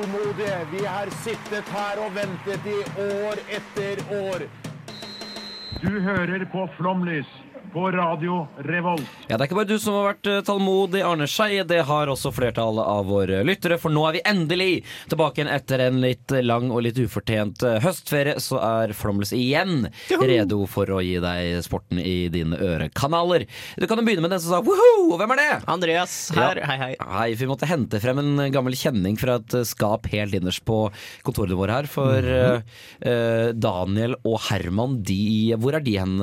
Tålmodige. Vi har sittet her og ventet i år etter år. Du hører på Flomlys på Radio Revolt. Ja, Det er ikke bare du som har vært eh, tålmodig, Arne Skeie. Det har også flertallet av våre lyttere, for nå er vi endelig tilbake igjen etter en litt lang og litt ufortjent eh, høstferie. Så er Flåmles igjen redo for å gi deg sporten i dine ørekanaler. Du kan jo begynne med den som sa woho! Hvem er det? Andreas her, hei hei. Hei, vi måtte hente frem en gammel kjenning fra et eh, skap helt innerst på kontorene våre her. For mm -hmm. uh, Daniel og Herman, de, hvor er de hen,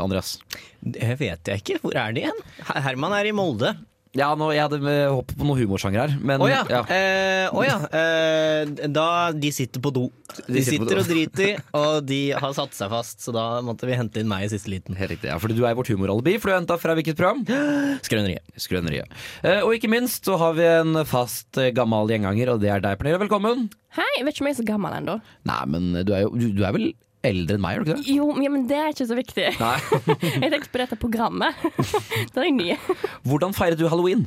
Andreas? Det vet jeg ikke. Hvor er de igjen? Herman er i Molde. Ja, nå, jeg hadde håpet på noen humorsjanger her. Men Å ja. ja. Eh, oh, ja. Eh, da De sitter på do. De, sitter sitter do. og driter, og de har satt seg fast, så da måtte vi hente inn meg i siste liten. Helt riktig, ja, fordi du er vårt humoralibi, for du er henta fra hvilket program? Skrøneriet. Skrøneriet. Eh, og ikke minst så har vi en fast eh, gammel gjenganger, og det er deg, Pernille. Velkommen. Hei, jeg vet ikke om jeg er så gammel ennå. Nei, men du er jo du, du er vel eldre enn meg, er du ikke det? Jo, ja, men det er ikke så viktig. Nei. Jeg tenkte på dette programmet. Da er jeg ny. Hvordan feirer du halloween?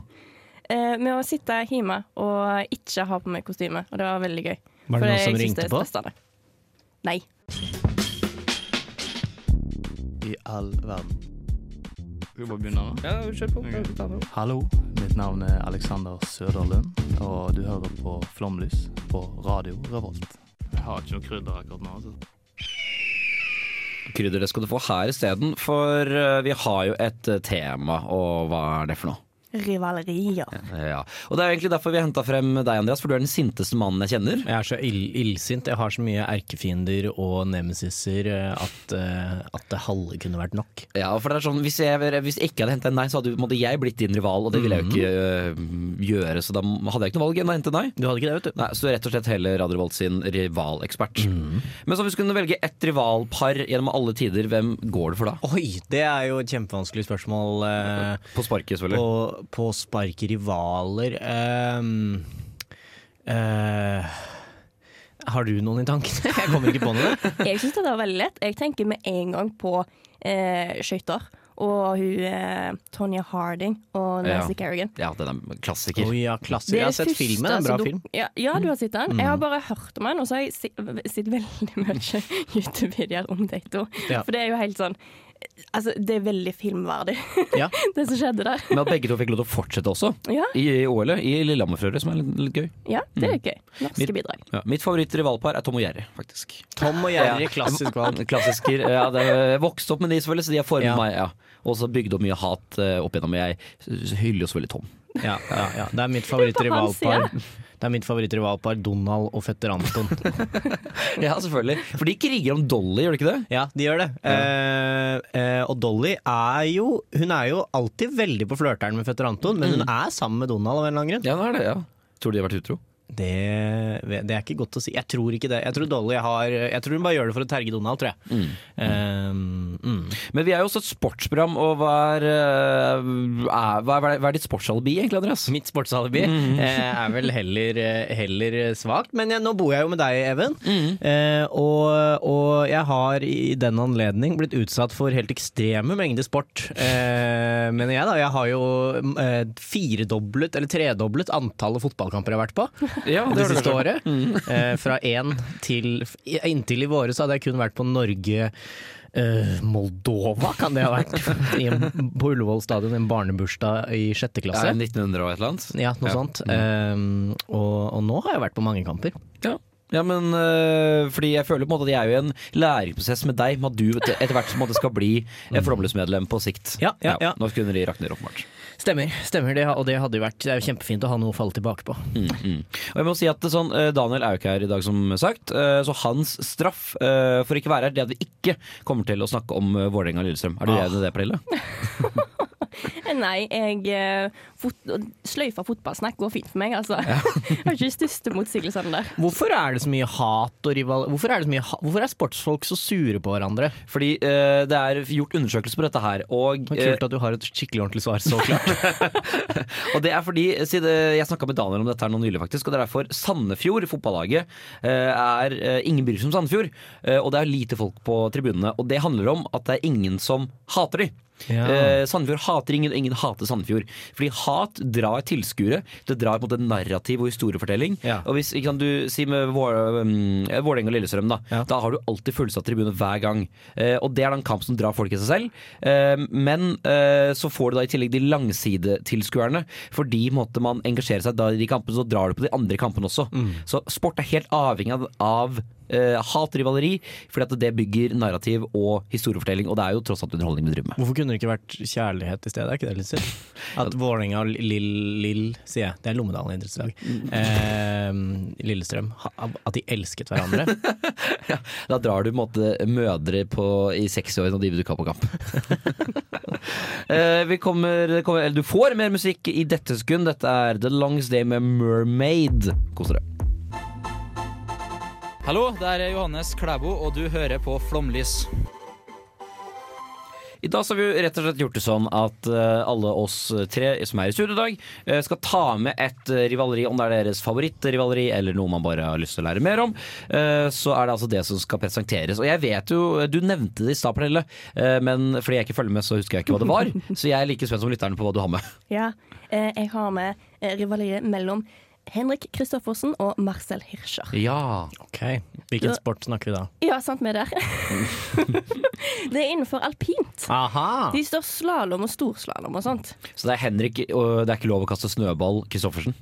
Eh, med å sitte hjemme og ikke ha på meg kostyme, og det var veldig gøy. Var det For noen som ringte på? stressende. Nei. i all verden. Skal vi bare begynne nå? Ja, kjør på. Okay. Hallo, mitt navn er Alexander Søderlund, og du hører på Flomlys på Radio Revolt. Jeg har ikke noe krydder akkurat nå. altså. Krydder det skal du få her isteden, for eh, vi har jo et eh, tema, og hva er det for noe? Rivalerier. Ja. Og det er jo egentlig derfor vi har henta frem deg, Andreas, for du er den sinteste mannen jeg kjenner. Jeg er så ill illsint. Jeg har så mye erkefiender og nemesiser eh, at, eh, at det halve kunne vært nok. Ja, for det er sånn, Hvis jeg, hvis jeg ikke hadde henta en deg, så hadde måtte jeg blitt din rival, og det ville jeg jo ikke øh, gjøre. Så da hadde jeg ikke noe valg enn å hente deg. Du hadde ikke det, vet du. Nei, Så du er rett og slett heller Radio Revolt sin rivalekspert. Men så hvis du kunne velge ett rivalpar gjennom alle tider, hvem går det for da? Oi, det er jo et kjempevanskelig spørsmål. eh, På sparket, selvfølgelig. på, på spark rivaler um, uh, Har du noen i tankene? Jeg kommer ikke på noe. Jeg syns det var veldig lett. Jeg tenker med en gang på eh, skøyter. Og hun eh, Tonya Harding og Nancy Ja. Kerrigan. Ja, den er klassiker. Oh, ja, klassiker. Jeg har sett filmen, det er en bra film. Ja, ja, du har sett den. Jeg har bare hørt om den, og så har jeg sett veldig mye YouTube-videoer om de to. Ja. For det er jo helt sånn Altså, det er veldig filmverdig, Ja. det som skjedde der. Men at begge to fikk lov til å fortsette også, Ja, i, i OL-et, i Lillehammer for som er litt, litt gøy. ja det er gøy. Mitt- Norske bidrag. Ja. Mitt favoritt-rivalpar er Tom og Jerry, faktisk. Tom og Jerry, klassisk valg. Klassisker. Ja, det er vokst opp med de, selvfølgelig, så de har formet Ja. meg. Ja. Og så bygde opp mye hat eh, opp igjennom. Jeg hyller jo selvfølgelig Tom. Ja, ja, ja. Det er mitt favorittrivalpar. Det er mitt favorittrivalpar Donald og fetter Anton. Ja, selvfølgelig. For de kriger om Dolly, gjør de ikke det? Ja, de gjør det. Eh, eh, og Dolly er jo Hun er jo alltid veldig på flørteren med fetter Anton, men hun er sammen med Donald av en eller annen grunn. Ja, det er det, ja. Tror du de har vært utro? Det, det er ikke godt å si. Jeg tror ikke det. Jeg tror Dolly har Jeg tror hun bare gjør det for å terge Donald, tror jeg. Eh, mm. Men vi er jo også et sportsprogram, og hva er, eh, er, hva er, hva er ditt sportsalibi egentlig, Andreas? Mitt sportsalibi mm. er vel heller, eh, heller svakt, men jeg, nå bor jeg jo med deg, Even. Uh, og, og jeg har i den anledning blitt utsatt for helt ekstreme mengder sport. uh, men jeg da, jeg har jo uh, firedoblet, eller tredoblet antallet fotballkamper jeg har vært på Ja, det siste året. Eh, fra én til Inntil i våre så hadde jeg kun vært på Norge eh, Moldova kan det ha vært. I en, på Ullevål stadion, en barnebursdag i sjette Ja, klasse. 1900 og et eller annet? Ja, noe Ja. sånt. Eh, og, og nå har jeg vært på mange kamper. Ja. Ja, men øh, fordi jeg føler på en måte at jeg er jo i en læringsprosess med deg, med at du etter hvert måte skal bli et Flåmlys-medlem på sikt. Ja, ja, ja. Nå skulle de rakne åpenbart. Stemmer, stemmer det, og det hadde jo vært det er jo kjempefint å ha noe å falle tilbake på. Mm, mm. Og jeg må si at sånn, øh, Daniel er jo ikke her i dag, som sagt. øh, Så hans straff for ikke å være her, det er at vi ikke kommer til å snakke om Vålerenga og Lillestrøm. Er du Ah. enig i det, Pernille? Nei, jeg eh, fot Sløyfa fotballsnakk går fint for meg, altså. Jeg har ikke de største motsigelsene der. Hvorfor er det så mye hat og rival... Hvorfor er, det så mye ha... Hvorfor er sportsfolk så sure på hverandre? Fordi uh, det er gjort undersøkelser på dette her, og Det kult at du har et skikkelig ordentlig svar så klart. Og det er fordi siden Jeg snakka med Daniel om dette her nå nylig, faktisk. Og det er derfor Sandefjord, fotballaget, eh, er eh, Ingen bryr seg om Sandefjord. eh, Og det er lite folk på tribunene. Og det handler om at det er ingen som hater de. Ja. Eh, Sandefjord hater ingen, og ingen hater Sandefjord. Fordi hat drar tilskuere. Det drar på en måte narrativ og historiefortelling. Ja. Og hvis ikke sant, du sier med Vår- um, Vålerenga og Lillestrøm, da, Ja. da har du alltid fullsatt tribune hver gang. Eh, og det er da en kamp som drar folk i seg selv. Eh, men eh, så får du da i tillegg de langsidetilskuerne. Fordi måtte man engasjere seg da i de kampene, så drar du på de andre kampene også. Så sport er helt avhengig av, av eh, hat, rivaleri, fordi at det bygger narrativ og historiefortelling. Og det er jo tross alt underholdning vi driver med. Hvorfor kunne det ikke vært kjærlighet i stedet? Er ikke det litt synd? At Vålerenga og Lill, Lill sier jeg, det er Lommedalen idrettslag, uh, Lillestrøm, ha- at de elsket hverandre. Da drar du på en måte mødre på, i 60-årene og de vil du opp på kamp. uh, vi kommer, kommer, eller du får mer musikk i dette sekund. Dette er The Longest Day med Mermaid. Kos dere. Hallo, det er Johannes Klæbo, og du hører på Flomlys. I dag så har vi rett og slett gjort det sånn at eh, alle oss tre som er i studio i dag, eh, skal ta med et eh, rivaleri, om det er deres favorittrivaleri eller noe man bare har lyst til å lære mer om. Eh, så er det altså det som skal presenteres. Og jeg vet jo, du nevnte det i stad, Pernille, men fordi jeg ikke følger med, så husker jeg ikke hva det var. Så jeg er like spent som lytterne på hva du har med. Ja, eh, jeg har med rivaleriet mellom Henrik Kristoffersen og Marcel Hirscher. Ja. Ok, Hvilken sport snakker vi da? Ja, sant vi er der. det er innenfor alpint. Aha! De står slalåm og storslalåm og sånt. Så det er Henrik, og det er ikke lov å kaste snøball, Kristoffersen?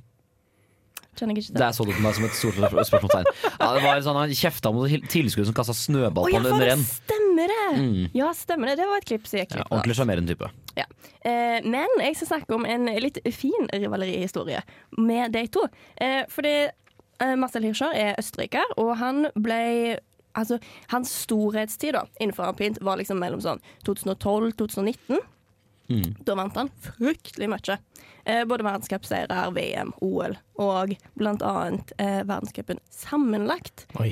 Kjenner jeg ikke Det Der er så du på meg som et stort spørsmålstegn. Ja, det var sånn, Han kjefta mot tilskuere som kasta snøball på ja, for under en. Stemmer det! Mm. Ja, stemmer det. Det var et klipp som gikk Ja, litt bra. ordentlig sjarmerende type. Ja. Eh, men jeg skal snakke om en litt fin rivalerihistorie med de to. Eh, fordi eh, Marcel Hirscher er østerriker, og han ble Altså, hans storhetstid da, innenfor alpint var liksom mellom sånn 2012-2019. Mm. Da vant han fryktelig mye. Eh, både verdenscupseirer, VM, OL og blant annet eh, verdenscupen sammenlagt Oi.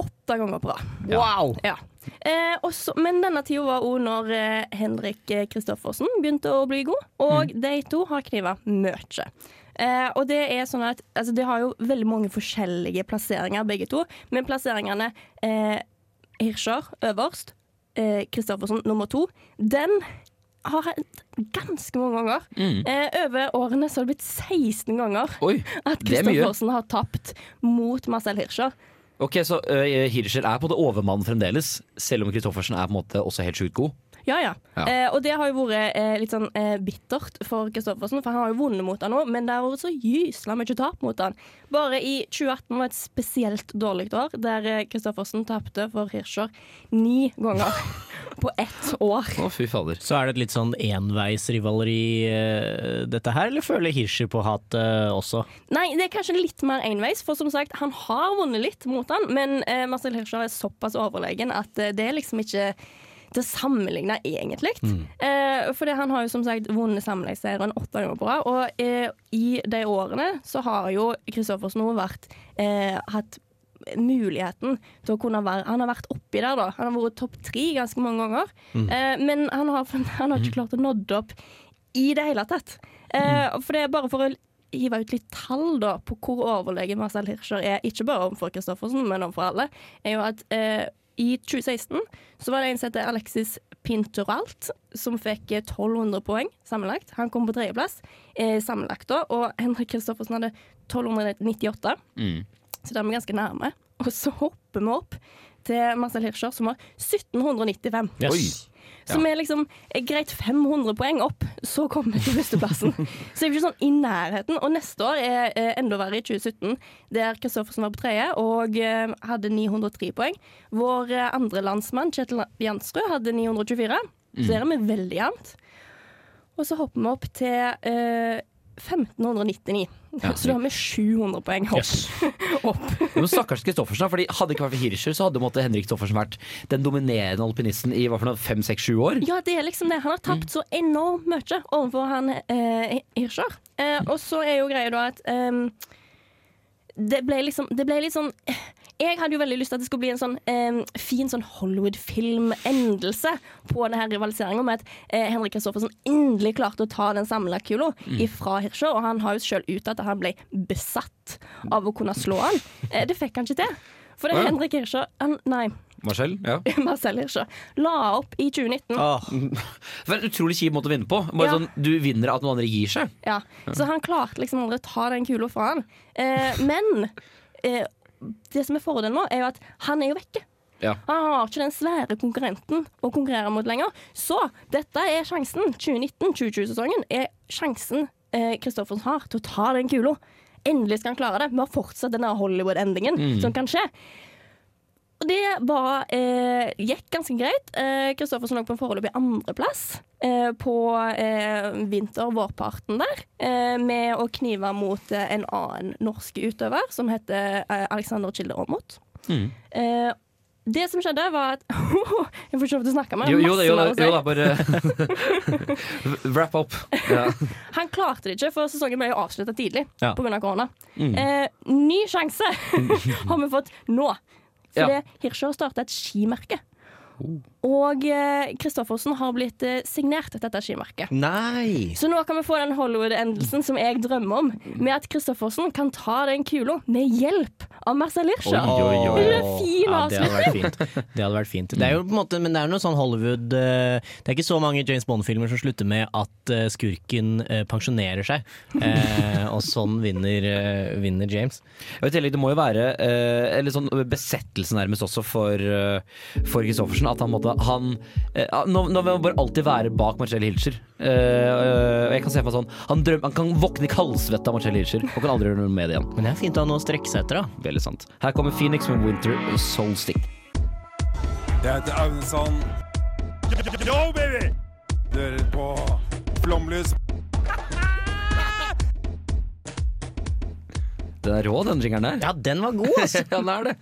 Åtte ganger på rad. Wow! Ja. Eh, også, men denne tida var òg når eh, Henrik Kristoffersen begynte å bli god, og de to har kniva mye. Eh, og det er sånn at altså, De har jo veldig mange forskjellige plasseringer, begge to, men plasseringene eh, Hirscher øverst, eh, Kristoffersen nummer to, den har hendt ganske mange ganger. Eh, over årene så har det blitt 16 ganger Oi, at er. Kristoffersen har tapt mot Marcel Hirscher. Ok, Så uh, Hirscher er på måte overmann fremdeles, selv om Kristoffersen er på en måte også helt sjukt god? Ja, ja. Ja. Eh, og det har jo vært eh, litt sånn eh, bittert for Kristoffersen, for han har jo vunnet mot han nå, men det har vært så gysla mye tap mot han. Bare i 2018 var et spesielt dårlig år, der eh, Kristoffersen tapte for Hirscher ni ganger på ett år. Å, fy fader. Så er det et litt sånn enveisrivaleri eh, dette her, eller føler Hirscher på hatet også? Nei, det er kanskje litt mer enveis, for som sagt, han har vunnet litt mot han, men eh, Marcel Hirscher er såpass overlegen at eh, det er liksom ikke til å sammenligne, egentlig. Eh, fordi han har jo som sagt vunnet sammenligningsserien åtte ganger på rad, og eh, i de årene så har jo Kristoffersen også vært eh, hatt muligheten til å kunne være Han har vært oppi der, da. Han har vært topp tre ganske mange ganger. Eh, men han har, han har ikke klart å nådde opp i det hele tatt. Eh, for det er bare for å hive ut litt tall da, på hvor overlegen Marcel Hirscher er, ikke bare overfor Kristoffersen, men overfor alle, er jo at eh, i 2016 så var det en som heter Alexis Pinturalt, som fikk eh, 1200 poeng sammenlagt. Han kom på tredjeplass eh, sammenlagt da, og Henrik Kristoffersen hadde 1298. Mm. Så da er vi ganske nærme. Og så hopper vi opp til Marcel Hirscher, som har 1795. Oi. Som er liksom er greit 500 poeng opp, så kommer vi til førsteplassen. så det er ikke sånn i nærheten. Og neste år er eh, enda verre, i 2017, der Kristoffersen var på tredje og eh, hadde 903 poeng. Vår eh, andre landsmann, Kjetil Jansrud, hadde 924. Så der er vi veldig jevnt. Og så hopper vi opp til eh, 1599. Så du har med 700 poeng opp. opp. Men stakkars Kristoffersen, fordi hadde ikke vært for Hirscher, så hadde måtte Henrik Kristoffersen vært den dominerende alpinisten i hva for noe, fem, seks, sju år. Ja, det er liksom det. Han har tapt så enormt mye overfor han eh, Hirscher. Eh, og så er jo greia da at eh, det ble liksom Det ble litt sånn Jeg hadde jo veldig lyst til at det skulle bli en sånn eh, fin sånn Hollywood-film-endelse på denne rivaliseringa med at eh, Henrik Kristoffersen endelig klarte å ta den samla kula ifra Hirscher, og han har jo sjøl uttalt at han ble besatt av å kunne slå han. Eh, det fikk han ikke til. For det er ja. Henrik Hirscher han, Nei, Marcel? Ja. Marcel Hirscher la opp i 2019. Det For en utrolig kjip måte å vinne på. Bare Ja. sånn, Du vinner at noen andre gir seg. Ja, Så han klarte liksom aldri å ta den kula fra han. Eh, men eh, det som er fordelen nå, er jo at han er jo vekke. Ja. Han har ikke den svære konkurrenten å konkurrere mot lenger. Så dette er sjansen. 2019-2020-sesongen er sjansen eh, har til å ta den kula. Endelig skal han klare det. Vi har fortsatt denne Hollywood-endingen som kan skje. Og det var, eh, gikk ganske greit. Eh, Kristoffersen lå på en foreløpig andreplass eh, på eh, vinter-vårparten der, eh, med å knive mot eh, en annen norsk utøver som heter eh, Alexander Kilde Aamodt. Mm. Eh, det som skjedde, var at Jeg får ikke lov til å snakke med Jo, jo, jo, da, jo da, bare wrap up. Ja. Han klarte det ikke, for sesongen ble jo avslutta tidlig Ja. av korona. Mm. Eh, ny sjanse har vi fått nå. Ja. Fordi Hirscher har starta et skimerke. Oh. Og Kristoffersen har blitt eh, signert etter dette skimerket. nei! Så nå kan vi få den Hollywood-endelsen som jeg drømmer om, med at Kristoffersen kan ta den kula med hjelp av Marcel Hirscher. Oi. Det er en fin Ja, det hadde vært fint. Det hadde vært fint. Det er jo på en måte, men det er noe sånn Hollywood eh, Det er ikke så mange James Bond-filmer som slutter med at eh, skurken eh, pensjonerer seg, eh, og sånn vinner, eh, vinner James. Og I tillegg, det må jo være eh, en litt sånn besettelse nærmest også for eh, For Kristoffersen. At han måtte han, eh, nå, nå vil han bare alltid være bak Marcel Hilscher. Eh, eh, jeg kan se for meg sånn Han, drøm, han kan våkne i kaldsvette av Marcel Hilscher og kan aldri gjøre noe med det igjen. Men det er fint å ha noe å strekke seg etter, da. Veldig sant. Her kommer Phoenix med Winter Soul Sting. Jeg heter Aune Sand. Yo, baby! Du hører på Flomlys. Den er rå, den jingeren der. Ja, den var god, altså. Ja, den er det.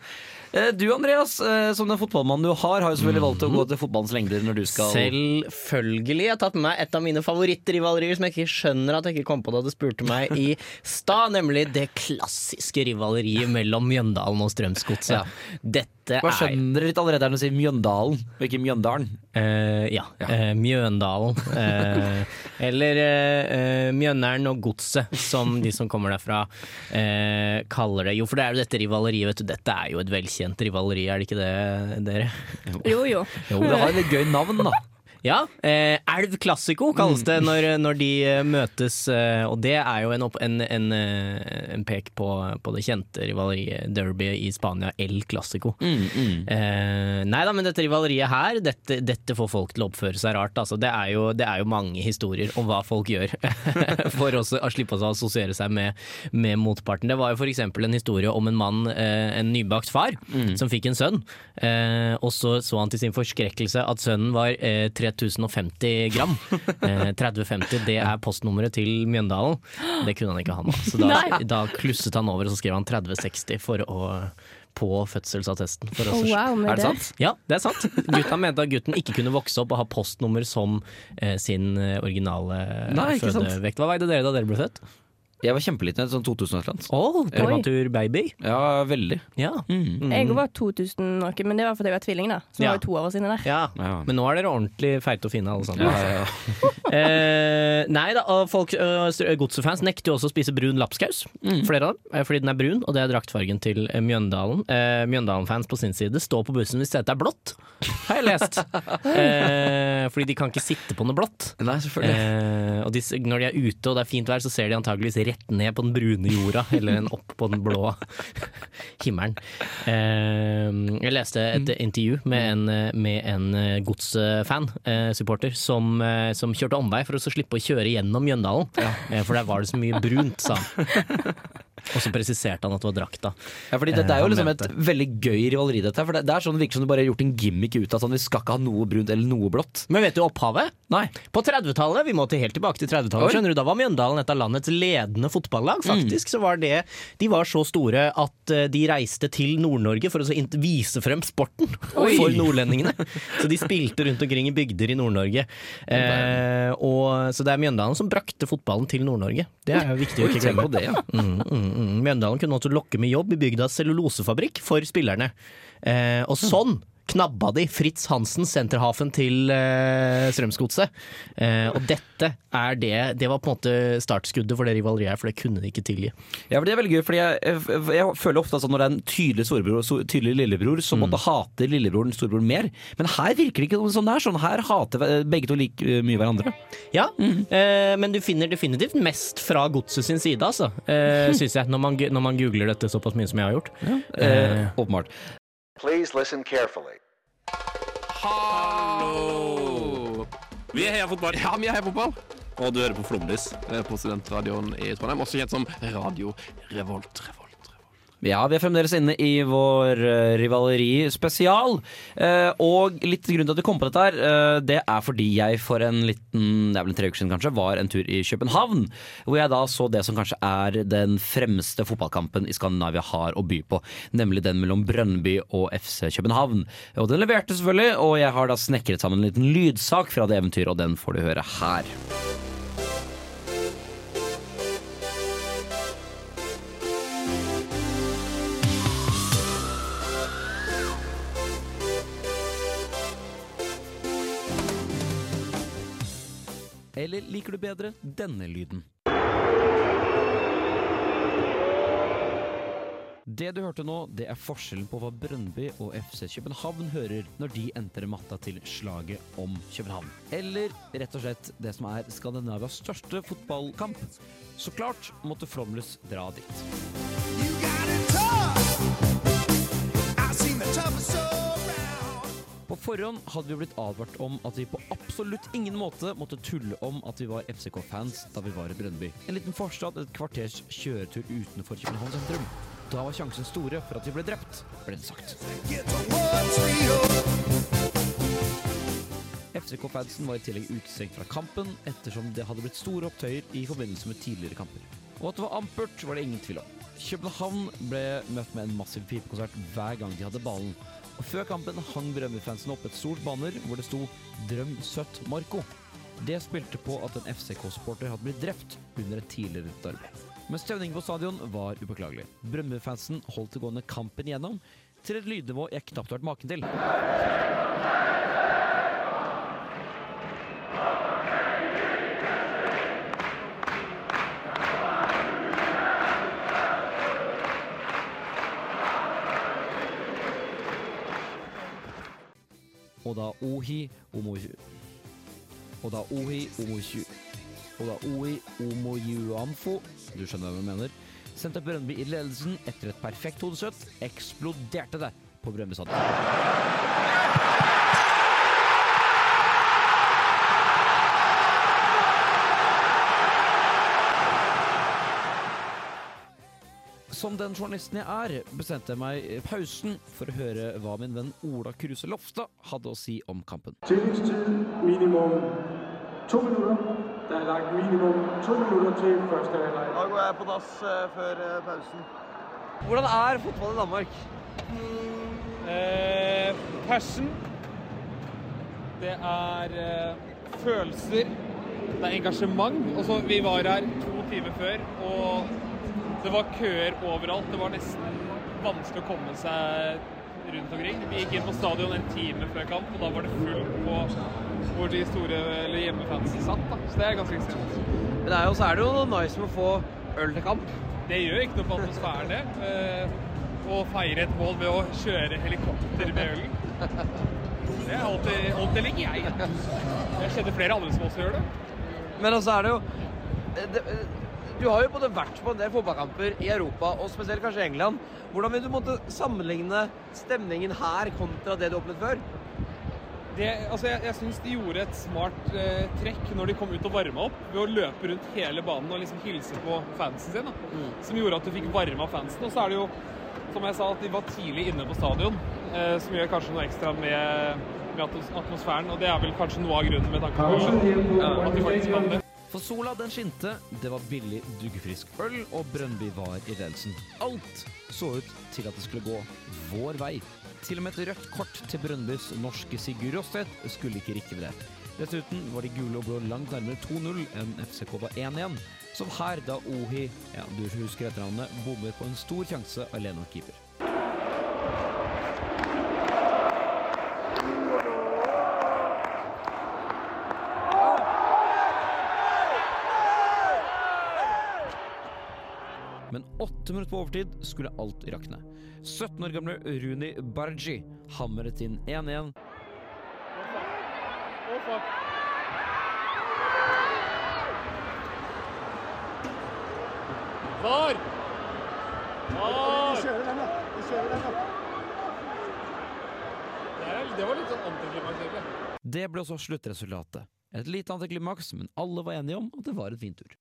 Eh, Du Andreas, eh, som den fotballmannen du har, har jo selvfølgelig valgt å gå til fotballens lengder når du skal Selvfølgelig. Jeg har tatt med meg et av mine favorittrivalerier som jeg ikke skjønner at jeg ikke kom på da du spurte meg i stad, nemlig det klassiske rivaleriet mellom Mjøndalen og Strømsgodset. Ja. Dette Hva er skjønner litt allerede når du sier Mjøndalen, og ikke Mjøndalen? Uh, ja. Eh, Mjøndalen. Uh, eller Mjøndalen og Godset, som de som kommer derfra kaller det. Jo, for det er jo dette rivaleriet, vet du. Dette er jo et velkjent rivaleri, er det ikke det, dere? Jo, jo. Jo, det har et gøy navn, da. Ja. Eh, Elv Classico kalles det når, når de eh, møtes, eh, og det er jo en, opp, en, en, eh, en pek på, på det kjente rivaleriet derby i Spania, El Classico. Eh, nei da, men dette rivaleriet her, dette, dette får folk til å oppføre seg rart. Altså, det, er jo, det er jo mange historier om hva folk gjør for å slippe å assosiere seg med, med motparten. Det var jo f.eks. en historie om en mann, en nybakt far, som fikk en sønn. Eh, og så så han til sin forskrekkelse at sønnen var eh, 3050 gram. Eh, 3050, det er postnummeret til Mjøndalen. Det kunne han ikke ha nå. Så da, da klusset han over og så skrev han 3060 for å på fødselsattesten. For Oh, wow, Er det det. sant? ja, det er sant. Gutta mente at gutten ikke kunne vokse opp og ha postnummer som eh, sin eh, originale Nei, fødevekt. Hva veide dere da dere ble født? Jeg var kjempeliten, sånn 2000 et eller annet. Å, prematur baby. Ja, veldig. Ja. Jeg var 2000 noe, men det var fordi jeg var tvilling, da. Så det Ja. var jo to år siden der. ja. Ja. Men nå er dere ordentlig feite og fine alle sammen. Ja, ja, ja. Eh, nei da, folk, godsefans nekter jo også å spise brun lapskaus. Flere av dem, eh, fordi den er brun, og det er draktfargen til eh, Mjøndalen. Eh, Mjøndalen-fans på sin side står på bussen hvis dette er blått, har jeg lest. Eh, fordi de kan ikke sitte på noe blått. Nei, selvfølgelig. Eh, og de, når de er ute og det er fint vær, så ser de antageligvis rett ned på den brune jorda, eller en opp på den blå himmelen. Eh, jeg leste et intervju med en, eh, med en eh, godsfan, eh, supporter, som, eh, som kjørte omvei for å slippe å kjøre gjennom Mjøndalen. Eh, for der var det så mye brunt, sa han. Og så presiserte han at det var drakta. Ja, fordi Dette er jo Eh, liksom et veldig gøy rivaleri. Dette, for det, det er sånn det virker som du bare har gjort en gimmick ut av sånn vi skal ikke ha noe brunt eller noe blått. Men vet du opphavet? Nei. På 30-tallet, vi må til helt tilbake til 30-tallet, skjønner du, da var Mjøndalen et av landets ledende fotballag. Faktisk så var det De var så store at eh, de reiste til Nord-Norge for å så vise frem sporten Oi. for nordlendingene. Så de spilte rundt omkring i bygder i Nord-Norge. Eh, så det er Mjøndalen som brakte fotballen til Nord-Norge. Det er jo viktig å ikke glemme. på det, ja. Mm, mm, mm. Mjøndalen kunne også lokke med jobb i bygdas cellulosefabrikk for spillerne. Eh, og sånn knabba de Fritz Hansen, senterhafen til eh, Strømsgodset. Eh, og dette er det Det var på en måte startskuddet for det rivaleriet her, for det kunne de ikke tilgi. Ja, for det er veldig gøy, for jeg, jeg, jeg føler ofte at når det er en tydelig storebror so, tydelig lillebror, så måtte hater lillebroren storebroren mer. Men her virker det ikke sånn det er. Sånn, her hater begge to like eh, mye hverandre. Ja, eh, men du finner definitivt mest fra godset sin side, altså. Eh, Syns jeg, når man, når man googler dette såpass mye som jeg har gjort. Eh, åpenbart. Please listen carefully. Hallo! Vi er Heia Fotball. Ja, vi er Heia Fotball. Og du hører på Flomlys på studentradioen i Trondheim, også kjent som Radio. Revolt, Revolt. Ja, vi er fremdeles inne i vår uh, rivaleri-spesial. Eh, og litt grunn til at vi kom på dette her, uh, det er fordi jeg for en liten, det er vel en tre uker siden kanskje, var en tur i København. Hvor jeg da så det som kanskje er den fremste fotballkampen i Skandinavia har å by på. Nemlig den mellom Brønnby og FC København. Og den leverte selvfølgelig, og jeg har da snekret sammen en liten lydsak fra det eventyret, og den får du høre her. Eller liker du bedre denne lyden? Det du hørte nå, det er forskjellen på hva Brøndby og FC København hører når de entrer matta til slaget om København. Eller rett og slett det som er Skandinavias største fotballkamp. Så klart måtte Flomlys dra dit. På forhånd hadde vi blitt advart om at vi på absolutt ingen måte måtte tulle om at vi var FCK-fans da vi var i Brønnby. En liten forstad et kvarters kjøretur utenfor København sentrum. Da var sjansen store for at vi ble drept, ble det sagt. FCK-fansen var i tillegg utestengt fra kampen ettersom det hadde blitt store opptøyer i forbindelse med tidligere kamper. Og at det var ampert, var det ingen tvil om. København ble møtt med en massiv pipekonsert hver gang de hadde ballen. Og før kampen hang Brønnøy-fansen opp et stort banner hvor det sto 'Drøm søtt Marco'. Det spilte på at en FCK-supporter hadde blitt drept under et tidligere derby. Men stemningen på stadion var upåklagelig. Brønnøy-fansen holdt det gående kampen igjennom til et lydnivå jeg knapt har vært maken til. Ohi Omoju Og da Ohi Omoju Og da Ohi Omojuanfo Du skjønner hva jeg mener. Sendte Brøndby i ledelsen etter et perfekt hodesøtt Eksploderte det på Brøndby stadion Som den journalisten jeg er, bestemte jeg meg i pausen for å høre hva min venn Ola Kruse Lofstad hadde å si om kampen. Tilleggstid minimum to minutter. Det er lagt minimum to minutter til første halvleg. Da går jeg på dass før pausen. Hvordan er fotball i Danmark? Eh, passion. Det er eh, følelser. Det er engasjement. Også, vi var her to timer før, og det var køer overalt. Det var nesten vanskelig å komme seg rundt omkring. Vi gikk inn på stadion en time før kamp, og da var det fullt på hvor de store eller hjemmefansen satt. Da. Så det er ganske ekstremt. Men det er jo, så er det jo noe nice med å få øl til kamp. Det gjør ikke noe for atmosfæren, det. Eh, Å feire et mål ved å kjøre helikopter med ølen. Det er alltid, alltid liker jeg. Jeg kjenner flere andre som også gjør det. Men altså er det jo det, Du har jo både vært på en del fotballkamper i Europa, og spesielt kanskje i England. Hvordan vil du måtte sammenligne stemningen her kontra det du opplevde før? det, altså jeg, jeg syns de gjorde et smart eh, trekk når de kom ut og varma opp, ved å løpe rundt hele banen og liksom hilse på fansen sin. Da. Som gjorde at du fikk varma fansen. Og så er det jo, som jeg sa, at de var tidlig inne på stadion, eh, som gjør kanskje noe ekstra med, med atmosfæren. Og det er vel kanskje noe av grunnen med tanke på at de faktisk kan det. For sola den skinte, det var billig duggfrisk øl, og Brøndby var i ledelsen. Alt så ut til at det skulle gå vår vei. Til og med et rødt kort til Brøndbys norske Sigurd Rosstedt skulle ikke rikke ved det. Dessuten var de gule og blå langt nærmere 2-0 enn FCK var 1-1. Som her da Ohi, ja, du husker etternavnet, bommer på en stor sjanse alene om keeper. Åtte minutter på overtid skulle alt rakne. 17 år gamle Runi Barji hamret inn 1-1. Var! Var! det var litt sånn antiklimaks, egentlig. Det ble også sluttresultatet. Et lite antiklimaks, men alle var enige om at det var en fin tur.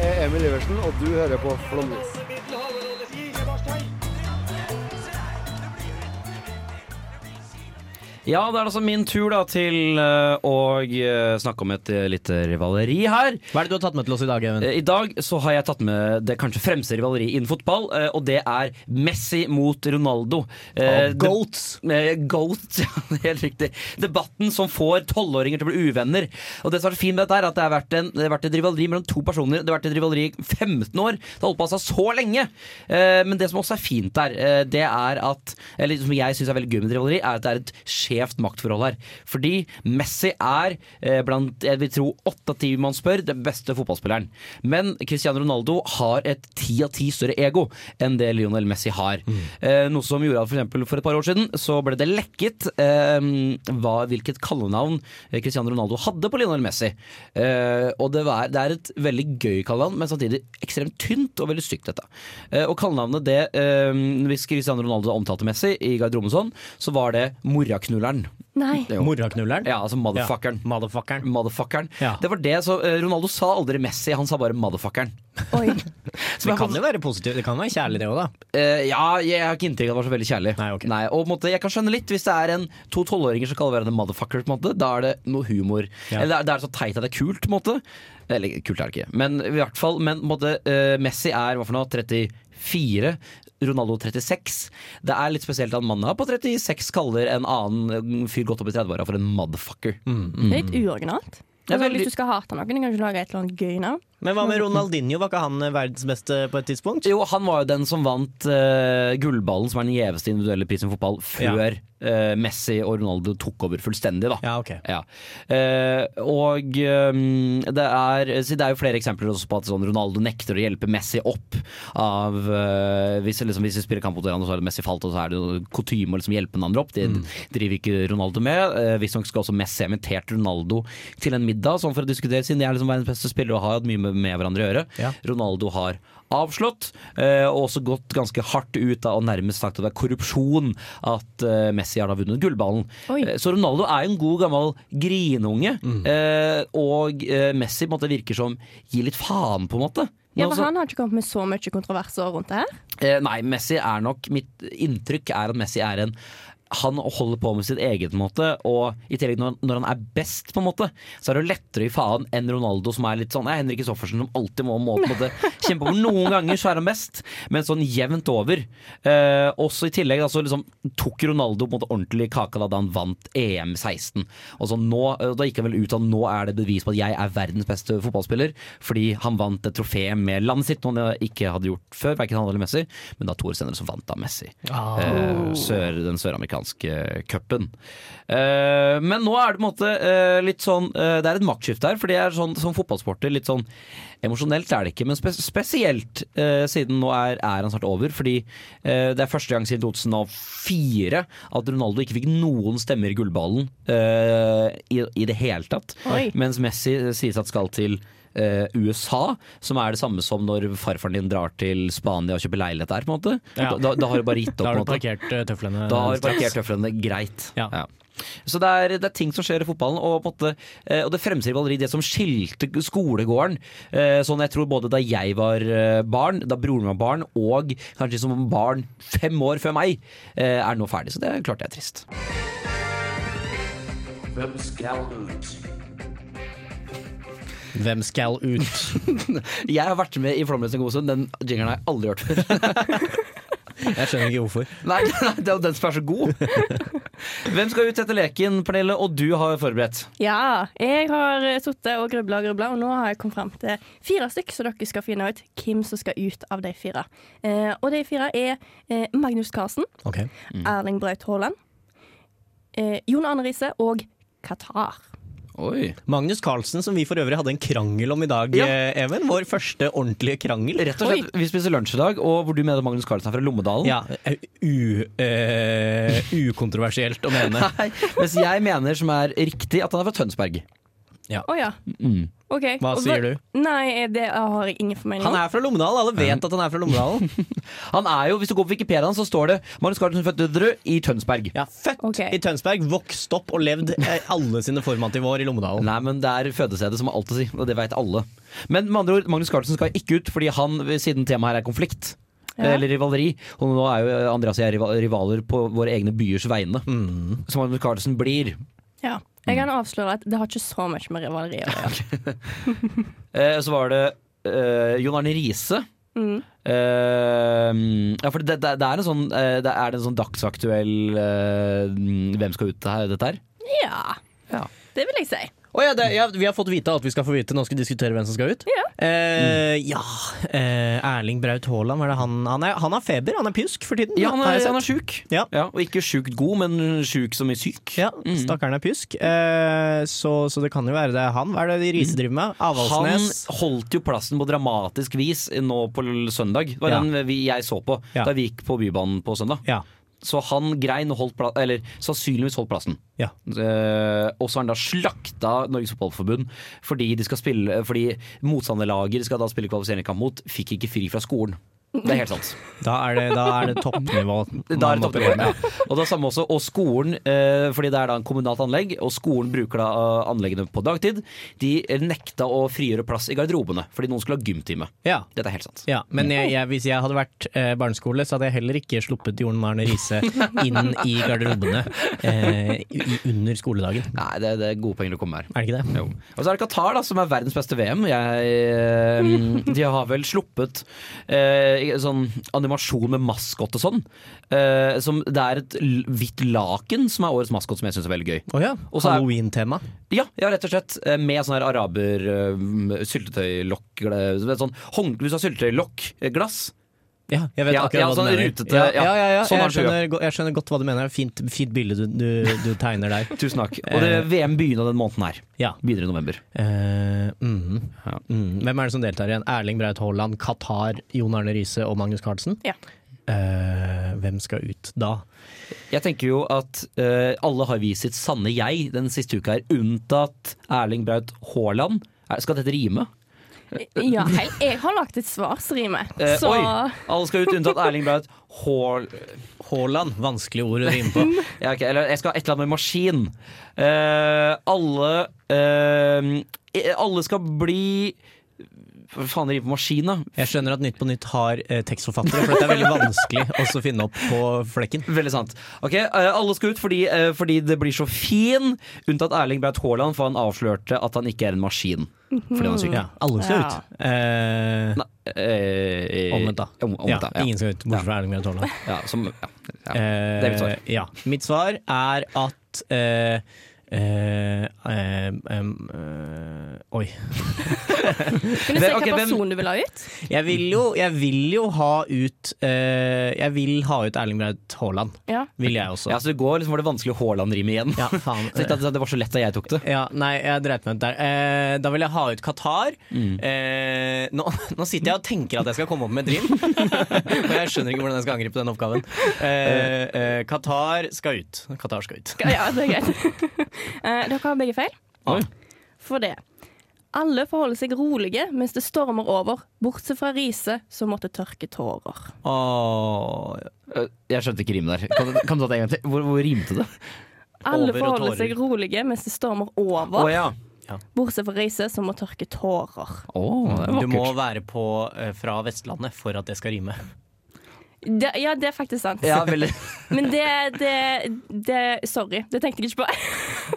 Jeg er Emil Iversen, og du hører på Flåmlys. Ja, det er altså min tur da til eh, å eh, snakke om et eh, lite rivaleri her. Hva er det du har tatt med til oss i dag, Even? Eh, I dag så har jeg tatt med det kanskje fremste rivaleri innen fotball, eh, og det er Messi mot Ronaldo. Eh, Av goats. De, eh, goats, ja, helt riktig. Debatten som får tolvåringer til å bli uvenner. Og det som er fint med dette er at det har vært, en, det har vært et rivaleri mellom to personer. Det har vært et rivaleri i 15 år. Det har holdt på seg så lenge. Eh, Men det som også er fint der, eh, det er at Eller som jeg syns er veldig gøy med et rivaleri, er at det er et skjevt maktforhold her. Fordi Messi er eh, blant jeg vil tro åtte av ti man spør, den beste fotballspilleren. Men Cristiano Ronaldo har et ti av ti større ego enn det Lionel Messi har. Eh, noe som gjorde at for, eksempel for et par år siden så ble det lekket eh, hva, hvilket kallenavn Cristiano Ronaldo hadde på Lionel Messi. Eh, og det, var, det er et veldig gøy kallenavn, men samtidig ekstremt tynt og veldig stygt, dette. Eh, og kallenavnet det, eh, hvis Cristiano Ronaldo omtalte Messi i garderoben sånn, så var det moraknulleren. Nei. Jo. Moraknulleren? Ja, altså motherfuckeren. Ja, motherfuckeren. Motherfuckeren. Ja. Det var det, så eh, Ronaldo sa aldri Messi, han sa bare motherfuckeren. Oi. Det kan jo være positivt. Det kan være kjærlig, det òg, da. Uh, ja, jeg har ikke inntrykk av at det var så veldig kjærlig. Nei, ok. og på en måte, Jeg kan skjønne litt hvis det er en to tolvåringer som kaller hverandre motherfucker. på en måte Da er det noe humor. Ja. Eller det er, det er så teit at det er kult. på en måte Eller kult er det ikke, men i hvert fall Men på en måte, uh, Messi er hva for noe 34. Ronaldo 36. Det er litt spesielt at mannen på 36 kaller en annen fyr godt opp i 30-åra for en motherfucker. Mm. Det er litt uoriginalt. Altså, veldig- Hvis du skal hate noen, kan du ikke lage et eller annet gøy navn. Men hva med Ronaldinho? Var ikke han eh, verdens beste på et tidspunkt? Jo, han var jo den som vant uh, gullballen, som er den gjeveste individuelle prisen i fotball, før eh, Messi og Ronaldo tok over fullstendig, da. Ja, ok. Ja. Uh, og um, det, er, det er jo flere eksempler også på at sånn Ronaldo nekter å hjelpe Messi opp av hvis, liksom, hvis de spiller kamp mot hverandre, så har Messi falt, og så er det kutyme å liksom hjelpe hverandre opp. Det driver ikke Ronaldo med. Uh, Visstnok skal også Messi ha invitert Ronaldo til en middag, sånn for å diskutere, siden de er liksom verdens beste spillere og har hatt mye med, med hverandre å gjøre. Ja. Ronaldo har avslått, eh, og også gått ganske hardt ut da, og nærmest sagt at det er korrupsjon at eh, Messi har da vunnet gullballen. Oi. Eh, Så Ronaldo er en god gammel grinunge, Mm. eh, og Messi på en måte virker som gir litt faen, på en måte. Ja, altså- Han har ikke kommet med så mye kontroverser rundt det her. Eh, nei, Messi er nok Mitt inntrykk er at Messi er en han holder på med sitt eget, måte og i tillegg når, når han er best, på en måte så er det lettere å gi faen enn Ronaldo, som er litt sånn Henrik Kristoffersen, som alltid må, må på en måte kjempe over. Noen ganger så er han best, men sånn jevnt over. Eh, også i tillegg altså, liksom, tok Ronaldo på en måte ordentlig kaka da han vant EM 16. Og så nå, eh, Da gikk han vel ut av nå er det bevis på at jeg er verdens beste fotballspiller, fordi han vant et trofé med landet sitt, noe han ikke hadde gjort før, verken han eller Messi. Men da to år senere så vant da Messi eh, sør, den søramerikanske cupen. Eh, men nå er det på en måte eh, litt sånn eh, Det er et maktskifte her, for det er sånn som fotballsporter litt sånn Emosjonelt er det ikke, men spes spesielt siden nå er, er han snart over. Fordi det er første gang siden 2004 at Ronaldo ikke fikk noen stemmer i gullballen i, i det hele tatt. Oi. Mens Messi sies at skal til eh, USA, som er det samme som når farfaren din drar til Spania og kjøper leilighet der. på en måte Ja. da, da, har du bare gitt opp. Da har du parkert eh, tøflene Da har du parkert tøflene greit. Ja. Så det er, det er ting som skjer i fotballen, og, på en måte, eh, og det fremstiller aldri det som skilte skolegården eh, Sånn jeg tror både da jeg var eh, barn, da broren min var barn, og kanskje som barn fem år før meg, eh, er nå ferdig. Så det er klart det er trist. Hvem skal ut? Hvem skal ut? jeg har vært med i Flåmløs en god stund. Den jingeren har jeg aldri hørt før. Jeg skjønner ikke hvorfor. Nei, nei, det er jo den som er så god. Hvem skal ut etter leken, Pernille? Og du har forberedt. Ja, jeg har sittet og grubla og grubla, og nå har jeg kommet fram til fire stykk, så dere skal finne ut hvem som skal ut av de fire. Eh, og de fire er eh, Magnus Carlsen, Ok. Erling Braut Haaland, eh, Jon Arne Riise og Qatar. Oi. Magnus Carlsen, som vi for øvrig hadde en krangel om i dag, Ja. eh, Even. Vår første ordentlige krangel. Rett og slett, Vi spiser lunsj i dag, og hvor du mener Magnus Carlsen er fra Lommedalen. Ja, eh, u, uh, ukontroversielt å mene. Nei, mens jeg mener som er riktig, at han er fra Tønsberg. Å ja. Mm. OK. Hva sier du? Nei, det har jeg ingen formening Han er fra Lommedal, alle vet at han er fra Lommedalen. Han er jo, Hvis du går på Wikipedia, så står det Magnus Carlsen født i Tønsberg. Ja, Født i Tønsberg, vokst opp og levd eh, alle sine formative år i Lommedalen. Nei, men det er fødestedet som har alt å si, og det vet alle. Men med andre ord, Magnus Carlsen skal ikke ut, fordi han, siden temaet her er konflikt. Ja. Eller rivaleri. Og nå er jo Andreas og jeg rivaler på våre egne byers vegne. Så Magnus Carlsen blir. Ja. Jeg kan avsløre at det har ikke så mye med rivaleri å gjøre. Eh, så var det eh, Jon Arne Riise. Mm. Uh, ja, for det, det, det er en sånn, eh, det er en sånn dagsaktuell uh, Hvem skal ut dette her? Ja. Ja. Det vil jeg si. Å ja, det, ja, vi har fått vite alt vi skal få vite. Nå skal vi diskutere hvem som skal ut. Ja. Eh, ja. Eh, Erling Braut Haaland, er han Han, er, han har feber, han er pjusk for tiden. Ja, han er, han er sjuk. Ja. og ikke sjukt god, men sjuk som i syk. Ja, Stakkaren er pjusk. Eh, så, så det kan jo være det er han. Hva er det de Riise driver med? Han holdt jo plassen på dramatisk vis nå på søndag. Det var Ja. den vi, jeg så på Ja. da vi gikk på Bybanen på søndag. Så han grein og holdt plassen, eller sannsynligvis holdt plassen. Ja. Uh, og så har han da slakta Norges Fotballforbund fordi, de skal spille, fordi motstanderlager skal da spille kvalifiseringskamp mot, fikk ikke fri fra skolen. Det er helt sant. Da er det, da er det toppnivå. Da er det toppnivå. Ja. Og det er samme også, og skolen, eh, fordi det er da en kommunalt anlegg, og skolen bruker da eh, anleggene på dagtid, de nekta å frigjøre plass i garderobene fordi noen skulle ha gymtime. Ja. Dette er helt sant. Ja, men jeg, jeg, hvis jeg hadde vært eh, barneskole, så hadde jeg heller ikke sluppet jorden Arne Riise inn i garderobene eh, i, under skoledagen. Nei, det, det er gode penger å komme her. Er det ikke det? Jo. Og så er det Qatar, da, som er verdens beste VM. Jeg, de har vel sluppet eh, sånn animasjon med maskot og sånn. Eh, som, det er et hvitt laken som er årets maskot, som jeg syns er veldig gøy. Oh ja. Halloween-tema. Ja, ja, rett og slett. eh, Med sånn her araber uh, syltetøylokk sånn, Hvis du har syltetøylokkglass Ja, jeg vet Ja, akkurat ja, hva sånn du mener. rutete, ja, ja. ja. Sånn jeg, skjønner, jeg skjønner godt hva du mener. Fint, fint bilde du, du, du tegner der. Tusen takk. Og det VM begynner den måneden her. Ja. Begynner i november. Eh, mhm. Mm. Hvem er det som deltar igjen? Erling Braut Haaland, Qatar, Jon Arne Riise og Magnus Carlsen? Ja. Uh, hvem skal ut da? Jeg tenker jo at uh, alle har vist sitt sanne jeg den siste uka her, unntatt Erling Braut Haaland. Skal dette rime? Ja, hei, jeg har lagt et svarsrime. Eh, Så Oi! Alle skal ut unntatt Erling Braut Haal... Haaland, vanskelig ord å rime på. Ja, okay, eller jeg skal ha et eller annet med maskin. Eh, alle eh, Alle skal bli Faen rimer på maskin, da? Jeg skjønner at Nytt på Nytt har eh, tekstforfattere, for dette er veldig vanskelig å finne opp på flekken. Veldig sant. Ok, eh, Alle skal ut fordi, eh, fordi det blir så fin, unntatt Erling Braut Haaland, for han avslørte at han ikke er en maskin. Fordi han er syk. Ja, alle skal Ja. ut. Eh, Nei, eh, omvendt, da. Om, om, ja, da, ja. ingen skal ut, bortsett fra Erling Braut Haaland. Ja, som, ja. Eh, Det er mitt svar. Ja. Mitt svar er at eh, eh, eh, oi. Kan du se personen hvilken person du vil ha ut? Jeg vil jo, jeg vil jo ha ut eh, Jeg vil ha ut Erling Braut Haaland. Ja. Vil jeg også. ja, så det går liksom var det vanskelig Haaland-rime igjen. Ja, faen. Så ikke at det var så lett da jeg tok det. Ja, nei, jeg dreit meg ut der. Eh, da vil jeg ha ut Qatar. Mm. Eh, nå, nå sitter jeg og tenker at jeg skal komme opp med et rim, og jeg skjønner ikke hvordan jeg skal angripe den oppgaven. Eh, eh, Qatar skal ut. Qatar skal ut. Ja, det er greit. Eh, Dere har begge feil. Oi. For det. Alle forholder seg rolige mens det stormer over, bortsett fra Riise, som måtte tørke tårer. Åh, øh, jeg skjønte ikke rimet der. Kan, kan du ta det en gang til? Hvor, hvor rimte det? Alle Over forholder seg rolige mens det stormer over, Å ja. bortsett fra Riise, som må tørke tårer. Åh, Du må være på eh, fra Vestlandet for at det skal rime. Det, ja, det er faktisk sant. Ja. Men det, det, det Sorry, det tenkte jeg ikke på.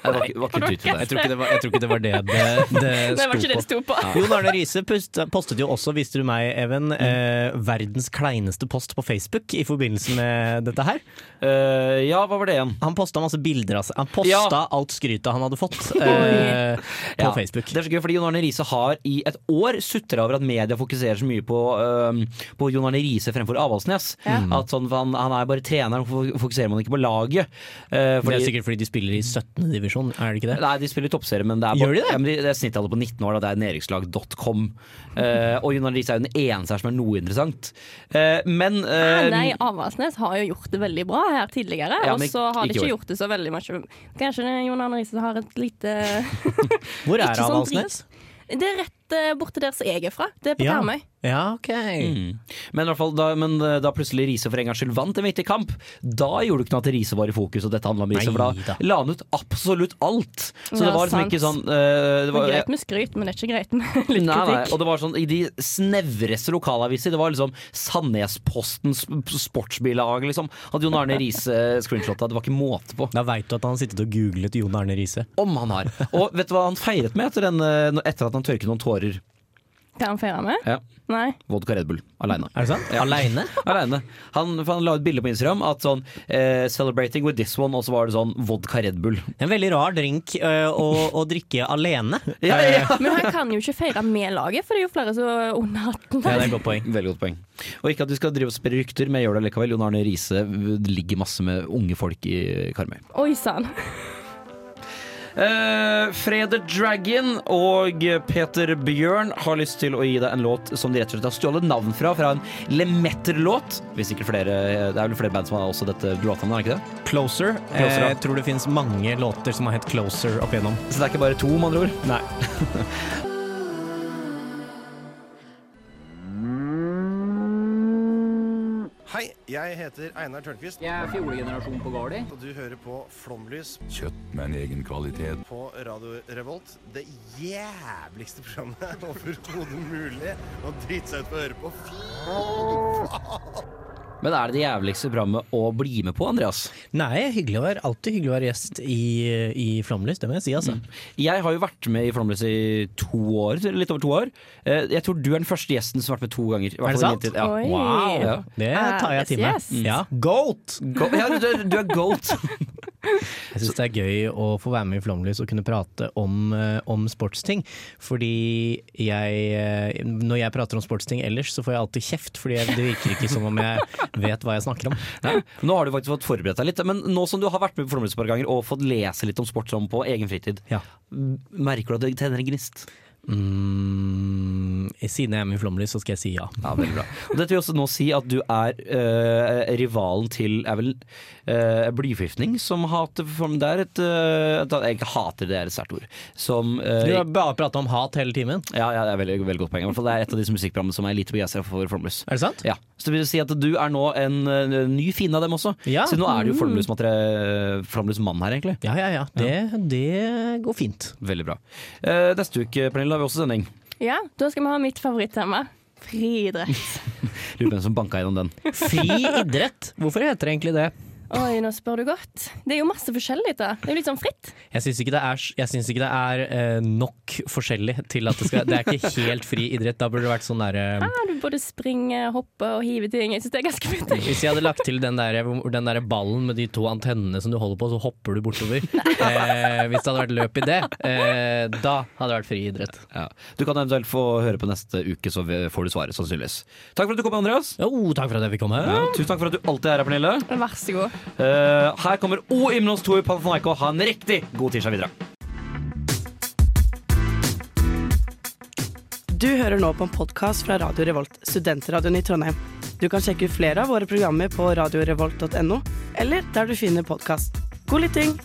Det var var ikke Jeg tror ikke det var, jeg tror ikke det, var det det, det Det var ikke det det sto på. på. Jon Arne Riise postet jo også, visste du meg, Even, eh, verdens kleineste post på Facebook i forbindelse med dette her. Uh, ja, hva var det igjen? Han posta masse bilder av seg. Han posta Ja. alt skrytet han hadde fått eh, på Ja, Facebook. Det er så gøy, fordi Jon Arne Riise har i et år sutra over at media fokuserer så mye på, øhm, på Jon Arne Riise fremfor Avaldsnes. At sånn, han, han er bare treneren, hvorfor fokuserer man ikke på laget? Eh, det er sikkert fordi de spiller i 17. divisjon, er det ikke det? Nei, de spiller i toppserie, men det er, Gjør de det? Ja, men de- det er snittallet på 19 år, da. Det er nedrykkslag.com. Uh, og Jon Arne Riise er jo den eneste her som er noe interessant. Uh, men eh, nei, Avaldsnes har jo gjort det veldig bra her tidligere, Ja, og så har de ikke ikke gjort det så veldig mye. Kanskje Jon Arne Riise har et lite Hvor er Avaldsnes? sånn Det er rett eh, borte der som jeg er fra. Det er på Ja. Karmøy. Ja, ok. Mm. Men, hvert fall, da, men eh, da plutselig Riise for en gangs skyld vant en viktig kamp, da gjorde det ikke noe at Riise var i fokus, og dette handla om Riise, for da la han ut absolutt alt. Så Ja, det var liksom sant. ikke sånn uh, det Det var, er greit med skryt, men det er ikke greit med litt Nei, nei, og det var sånn I de snevreste lokalaviser, det var liksom Sandnespostens sportsbilag, liksom, hadde Jon Arne Riise screenshotta. Det var ikke måte på. Da veit du at han har sittet og googlet Jon Arne Riise. Om han har. Og vet du hva han feiret med etter, den, eh, etter at han tørket noen tårer? Kan han feire med? Ja. Nei. Vodka Red Bull. Aleine. Er det sant? Ja. Aleine? Alene. Han, han la ut bilde på Instagram at sånn eh, 'Celebrating with this one', og så var det sånn vodka Red Bull. En veldig rar drink eh, å, å drikke alene. Ja, ja. Men han kan jo ikke feire med laget, for det er jo flere som under 18. Ja, det er et godt poeng. Veldig godt poeng. Og ikke at vi skal drive og spre rykter, men jeg gjør det likevel. Jon Arne Riise ligger masse med unge folk i Karmøy. Oi sann. Eh, Frede Dragon og Peter Bjørn har lyst til å gi deg en låt som de rett og slett har stjålet navn fra, fra en Lemetter-låt. Det er vel flere band som har også dette låtnavnet, er det ikke det? Closer. Closer, ja. Jeg tror det finnes mange låter som har hett Closer opp igjennom. Så det er ikke bare to, med andre ord? Nei. Hei, jeg heter Einar Tørnquist. Jeg er fjolegenerasjon på Gardi. Og du hører på Flomlys Kjøtt med en egen kvalitet. på Radio Revolt. Det jævligste programmet overhodet mulig å drite seg ut på å høre på. Fy faen! Men er det det jævligste programmet å bli med på, Andreas? Nei, hyggelig å være, alltid hyggelig å være gjest i, i Flomlys, det må jeg si, altså. Jeg har jo vært med i Flomlys i to år, litt over to år. Eh, Jeg tror du er den første gjesten som har vært med to ganger. Er det sant? Ja. Oi. Wow! Ja. Det tar jeg til meg. Æresgjest. Ja. Goat! Go ja, du, er- du er goat. Jeg syns det er gøy å få være med i Flomlys og kunne prate om, eh, om sportsting. Fordi jeg eh, Når jeg prater om sportsting ellers, så får jeg alltid kjeft. Fordi det virker ikke som om jeg vet hva jeg snakker om. Nei, nå har du faktisk fått forberedt deg litt. Men nå som du har vært med på Flomlys et par ganger og fått lese litt om sport som på egen fritid, Ja. merker du at det tenner en gnist? Mm, siden jeg er med i Flåmlys, så skal jeg si ja. Ja, veldig bra. Og dette vil også nå si at du er eh, rivalen til er vel uh, blyforgiftning, som hater form- Det er et uh, Jeg hater, det er et sterkt ord. Som Du har bare prata om hat hele timen. Ja, ja, det er veldig, veldig godt poeng. I hvert fall Det er et av disse musikkprogrammene som er lite begeistra for Flåmlys. Er det sant? Ja. Så det vil si at du er nå en, en ny fiende av dem også. Ja. Så nå er det jo Mm. Flomlys-mann her, egentlig. Ja, ja, ja. Det, det går fint. Veldig bra. Neste uke Pernille, har vi også sending. Ja, da skal vi ha mitt favorittema. Friidrett. Lurer på hvem som banka gjennom den. Fri idrett. Hvorfor heter det egentlig det? Oi, nå spør du godt. Det er jo masse forskjellig, da. Det er jo litt sånn fritt. Jeg syns ikke det er, jeg synes ikke det er eh, nok forskjellig til at det skal Det er ikke helt fri idrett. Da burde det vært sånn derre Ah, du både springer, hopper og hiver ting. Jeg syns det er ganske fint. Hvis jeg hadde lagt til den der, den der ballen med de to antennene som du holder på, så hopper du bortover. Eh, hvis det hadde vært løp i det, eh, da hadde det vært fri idrett. Ja. Du kan eventuelt få høre på neste uke, så får du svaret, sannsynligvis. Takk for at du kom, Andreas. Jo, takk for at jeg fikk komme. Ja, tusen takk for at du alltid er her, Pernille. Vær så god. Eh, her kommer O Ymnos i Panathinaiko. Ha en riktig god tirsdag videre. Du hører nå på en podkast fra Radio Revolt, studentradioen i Trondheim. Du kan sjekke ut flere av våre programmer på radiorevolt.no, eller der du finner podkast. God lytting!